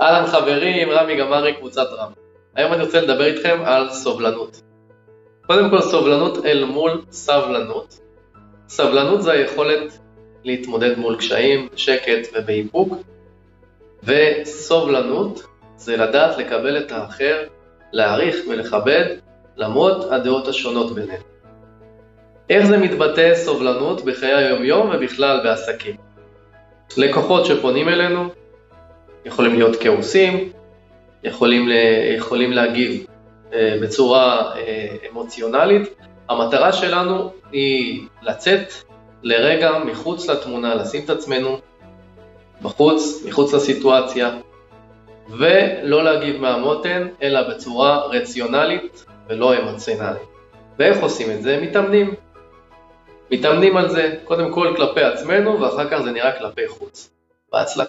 אהלן חברים, רמי גמרי, קבוצת רם. היום אני רוצה לדבר איתכם על סובלנות. קודם כל סובלנות אל מול סבלנות. סבלנות זה היכולת להתמודד מול קשיים, שקט ובאיפוק, וסובלנות זה לדעת לקבל את האחר, להעריך ולכבד למרות הדעות השונות ביניהם. איך זה מתבטא סובלנות בחיי היומיום ובכלל בעסקים? לקוחות שפונים אלינו יכולים להיות כעוסים, יכולים, יכולים להגיב אה, בצורה אה, אמוציונלית. המטרה שלנו היא לצאת לרגע מחוץ לתמונה, לשים את עצמנו בחוץ, מחוץ לסיטואציה, ולא להגיב מהמותן, אלא בצורה רציונלית ולא אמוציונלית. ואיך עושים את זה? מתאמנים. מתאמנים על זה, קודם כל כלפי עצמנו, ואחר כך זה נראה כלפי חוץ. בהצלחה.